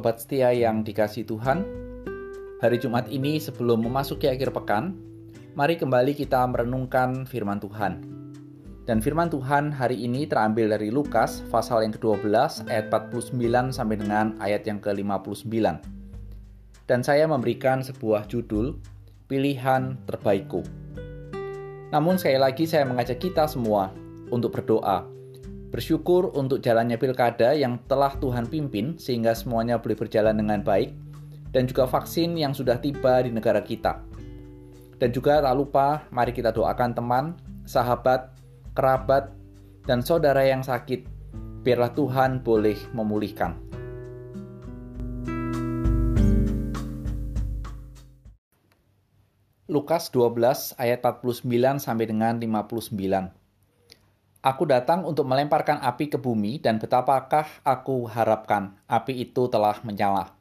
Sobat setia yang dikasih Tuhan, hari Jumat ini sebelum memasuki akhir pekan, mari kembali kita merenungkan firman Tuhan. Dan firman Tuhan hari ini terambil dari Lukas pasal yang ke-12 ayat 49 sampai dengan ayat yang ke-59. Dan saya memberikan sebuah judul, Pilihan Terbaikku. Namun sekali lagi saya mengajak kita semua untuk berdoa Bersyukur untuk jalannya pilkada yang telah Tuhan pimpin sehingga semuanya boleh berjalan dengan baik dan juga vaksin yang sudah tiba di negara kita. Dan juga tak lupa mari kita doakan teman, sahabat, kerabat, dan saudara yang sakit biarlah Tuhan boleh memulihkan. Lukas 12 ayat 49 sampai dengan 59. Aku datang untuk melemparkan api ke bumi, dan betapakah aku harapkan api itu telah menyala.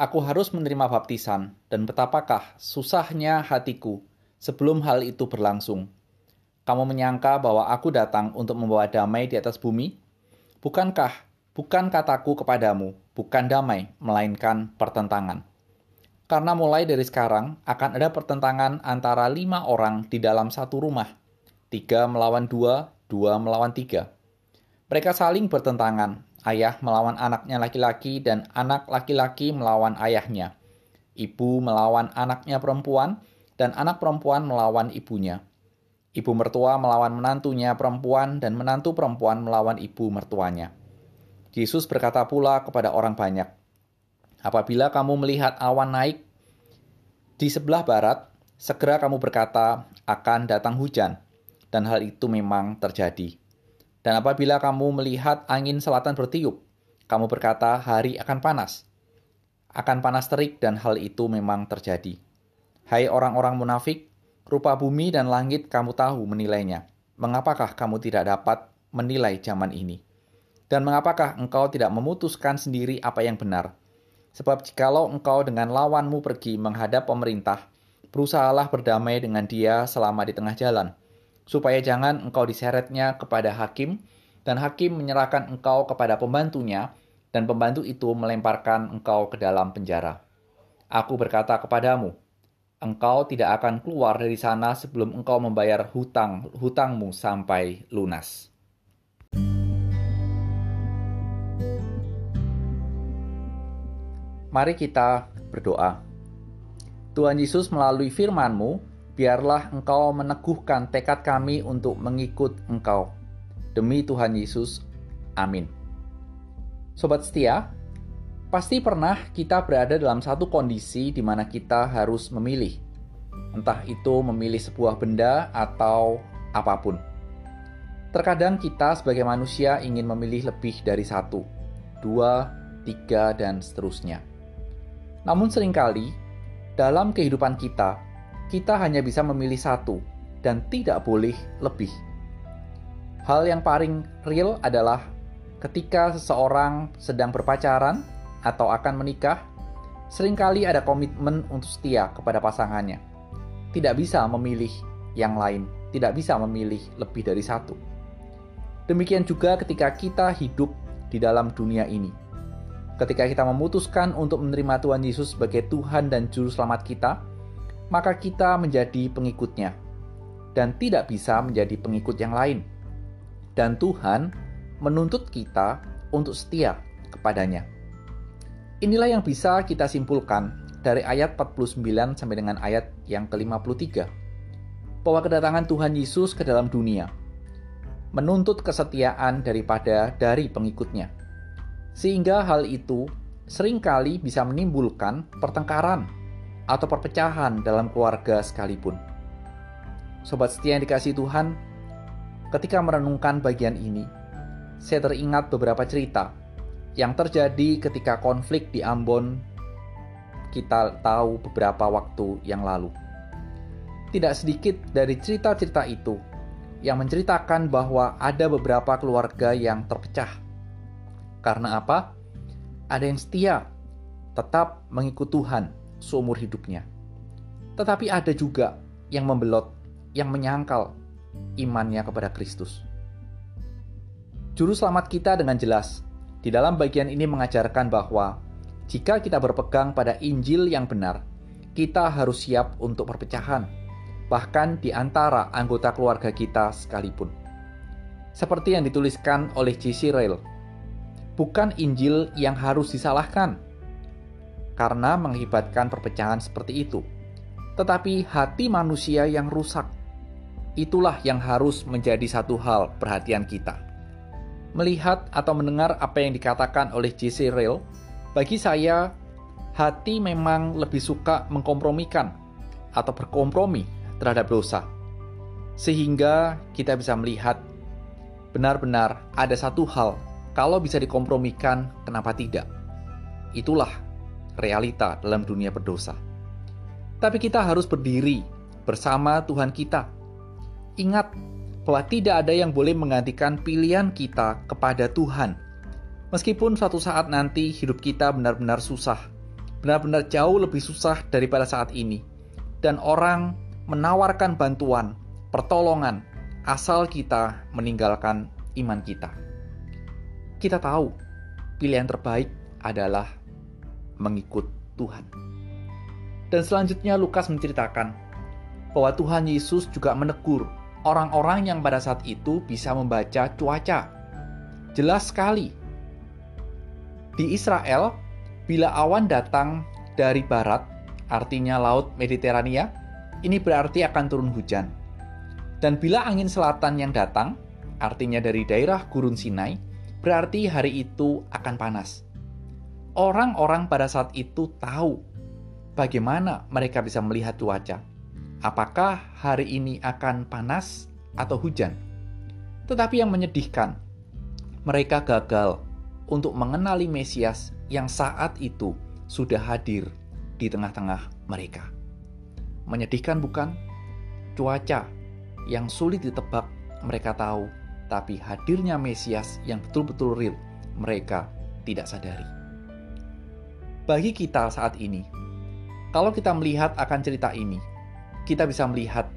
Aku harus menerima baptisan, dan betapakah susahnya hatiku sebelum hal itu berlangsung. Kamu menyangka bahwa aku datang untuk membawa damai di atas bumi? Bukankah, bukan kataku kepadamu, bukan damai, melainkan pertentangan. Karena mulai dari sekarang akan ada pertentangan antara lima orang di dalam satu rumah. Tiga melawan dua, dua melawan tiga. Mereka saling bertentangan, ayah melawan anaknya laki-laki dan anak laki-laki melawan ayahnya. Ibu melawan anaknya perempuan dan anak perempuan melawan ibunya. Ibu mertua melawan menantunya perempuan dan menantu perempuan melawan ibu mertuanya. Yesus berkata pula kepada orang banyak, Apabila kamu melihat awan naik di sebelah barat, segera kamu berkata, akan datang hujan dan hal itu memang terjadi. Dan apabila kamu melihat angin selatan bertiup, kamu berkata hari akan panas. Akan panas terik dan hal itu memang terjadi. Hai orang-orang munafik, rupa bumi dan langit kamu tahu menilainya. Mengapakah kamu tidak dapat menilai zaman ini? Dan mengapakah engkau tidak memutuskan sendiri apa yang benar? Sebab jikalau engkau dengan lawanmu pergi menghadap pemerintah, berusahalah berdamai dengan dia selama di tengah jalan supaya jangan engkau diseretnya kepada hakim, dan hakim menyerahkan engkau kepada pembantunya, dan pembantu itu melemparkan engkau ke dalam penjara. Aku berkata kepadamu, engkau tidak akan keluar dari sana sebelum engkau membayar hutang hutangmu sampai lunas. Mari kita berdoa. Tuhan Yesus melalui firman-Mu biarlah engkau meneguhkan tekad kami untuk mengikut engkau. Demi Tuhan Yesus, amin. Sobat setia, pasti pernah kita berada dalam satu kondisi di mana kita harus memilih. Entah itu memilih sebuah benda atau apa pun. Terkadang kita sebagai manusia ingin memilih lebih dari satu, dua, tiga, dan seterusnya. Namun sering kali, dalam kehidupan kita, kita hanya bisa memilih satu dan tidak boleh lebih. Hal yang paling real adalah ketika seseorang sedang berpacaran atau akan menikah, sering kali ada komitmen untuk setia kepada pasangannya. Tidak bisa memilih yang lain, tidak bisa memilih lebih dari satu. Demikian juga ketika kita hidup di dalam dunia ini. Ketika kita memutuskan untuk menerima Tuhan Yesus sebagai Tuhan dan Juru Selamat kita, maka kita menjadi pengikutnya dan tidak bisa menjadi pengikut yang lain. Dan Tuhan menuntut kita untuk setia kepadanya. Inilah yang bisa kita simpulkan dari ayat 49 sampai dengan ayat yang ke-53. Bahwa kedatangan Tuhan Yesus ke dalam dunia menuntut kesetiaan daripada dari pengikutnya. Sehingga hal itu sering kali bisa menimbulkan pertengkaran atau perpecahan dalam keluarga sekalipun. Sobat setia yang dikasih Tuhan, ketika merenungkan bagian ini, saya teringat beberapa cerita yang terjadi ketika konflik di Ambon kita tahu beberapa waktu yang lalu. Tidak sedikit dari cerita-cerita itu yang menceritakan bahwa ada beberapa keluarga yang terpecah. Karena apa? Ada yang setia, tetap mengikut Tuhan, seumur hidupnya. Tetapi ada juga yang membelot, yang menyangkal imannya kepada Kristus. Juru selamat kita dengan jelas di dalam bagian ini mengajarkan bahwa Jika kita berpegang pada Injil yang benar, kita harus siap untuk perpecahan, bahkan di antara anggota keluarga kita sekalipun. Seperti yang dituliskan oleh J.C. Rail, bukan Injil yang harus disalahkan, karena mengakibatkan perpecahan seperti itu, tetapi hati manusia yang rusak. Itulah yang harus menjadi satu hal perhatian kita. Melihat atau mendengar apa yang dikatakan oleh J.C. Rail bagi saya, hati memang lebih suka mengkompromikan atau berkompromi terhadap dosa. Sehingga kita bisa melihat benar-benar ada satu hal, kalau bisa dikompromikan, kenapa tidak? Itulah realita dalam dunia berdosa. Tapi kita harus berdiri bersama Tuhan kita. Ingat bahwa tidak ada yang boleh menggantikan pilihan kita kepada Tuhan Meskipun suatu saat nanti hidup kita benar-benar susah, benar-benar jauh lebih susah daripada saat ini, dan orang menawarkan bantuan, pertolongan, asal kita meninggalkan iman kita. Kita tahu pilihan terbaik adalah mengikut Tuhan. Dan selanjutnya Lukas menceritakan bahwa Tuhan Yesus juga menegur orang-orang yang pada saat itu bisa membaca cuaca. Jelas sekali di Israel, bila awan datang dari barat, artinya Laut Mediterania, ini berarti akan turun hujan. Dan bila angin selatan yang datang, artinya dari daerah Gurun Sinai, berarti hari itu akan panas. Orang-orang pada saat itu tahu bagaimana mereka bisa melihat cuaca. Apakah hari ini akan panas atau hujan? Tetapi yang menyedihkan, mereka gagal untuk mengenali Mesias yang saat itu sudah hadir di tengah-tengah mereka. Menyedihkan bukan? Cuaca yang sulit ditebak mereka tahu, tapi hadirnya Mesias yang betul-betul real mereka tidak sadari. Bagi kita saat ini, kalau kita melihat akan cerita ini, kita bisa melihat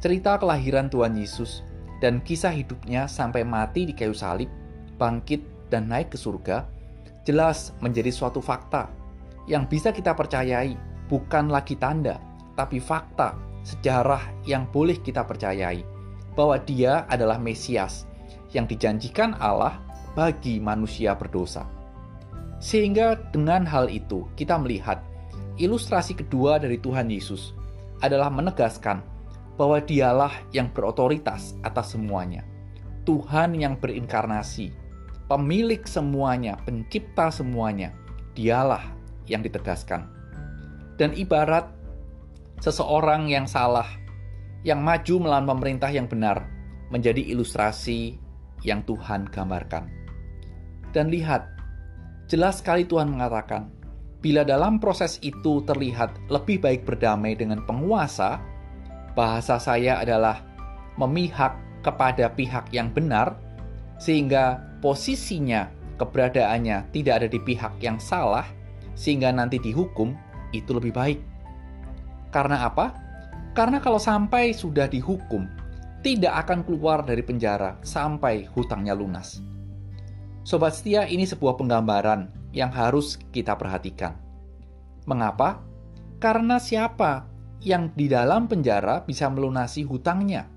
cerita kelahiran Tuhan Yesus dan kisah hidupnya sampai mati di kayu salib, bangkit dan naik ke surga jelas menjadi suatu fakta yang bisa kita percayai, bukan lagi tanda, tapi fakta sejarah yang boleh kita percayai bahwa Dia adalah Mesias yang dijanjikan Allah bagi manusia berdosa. Sehingga dengan hal itu kita melihat ilustrasi kedua dari Tuhan Yesus adalah menegaskan bahwa dialah yang berotoritas atas semuanya. Tuhan yang berinkarnasi, pemilik semuanya, pencipta semuanya, dialah yang ditegaskan. Dan ibarat seseorang yang salah, yang maju melawan pemerintah yang benar, menjadi ilustrasi yang Tuhan gambarkan. Dan lihat, jelas sekali Tuhan mengatakan, bila dalam proses itu terlihat lebih baik berdamai dengan penguasa, bahasa saya adalah memihak kepada pihak yang benar, sehingga posisinya, keberadaannya tidak ada di pihak yang salah, sehingga nanti dihukum, itu lebih baik. Karena apa? Karena kalau sampai sudah dihukum, tidak akan keluar dari penjara sampai hutangnya lunas. Sobat setia, ini sebuah penggambaran yang harus kita perhatikan. Mengapa? Karena siapa yang di dalam penjara bisa melunasi hutangnya?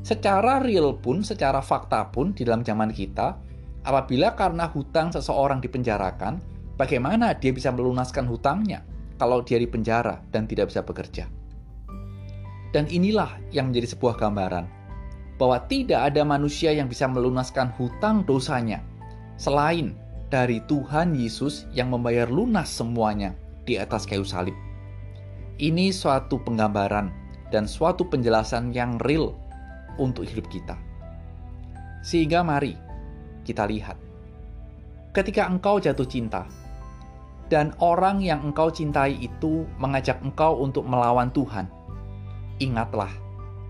Secara real pun, secara fakta pun di dalam zaman kita, apabila karena hutang seseorang dipenjarakan, bagaimana dia bisa melunaskan hutangnya kalau dia dipenjara dan tidak bisa bekerja? Dan inilah yang menjadi sebuah gambaran bahwa tidak ada manusia yang bisa melunaskan hutang dosanya selain dari Tuhan Yesus yang membayar lunas semuanya di atas kayu salib. Ini suatu penggambaran dan suatu penjelasan yang real untuk hidup kita. Sehingga mari kita lihat. Ketika engkau jatuh cinta dan orang yang engkau cintai itu mengajak engkau untuk melawan Tuhan, ingatlah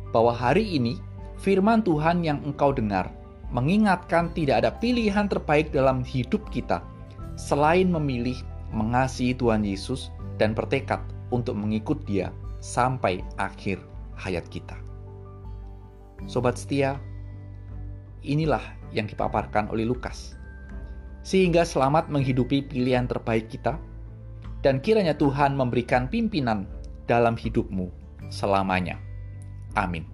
bahwa hari ini firman Tuhan yang engkau dengar mengingatkan tidak ada pilihan terbaik dalam hidup kita selain memilih mengasihi Tuhan Yesus dan bertekad untuk mengikut Dia sampai akhir hayat kita. Sobat setia, inilah yang dipaparkan oleh Lukas. sehingga selamat menghidupi pilihan terbaik kita, dan kiranya Tuhan memberikan pimpinan dalam hidupmu selamanya. Amin.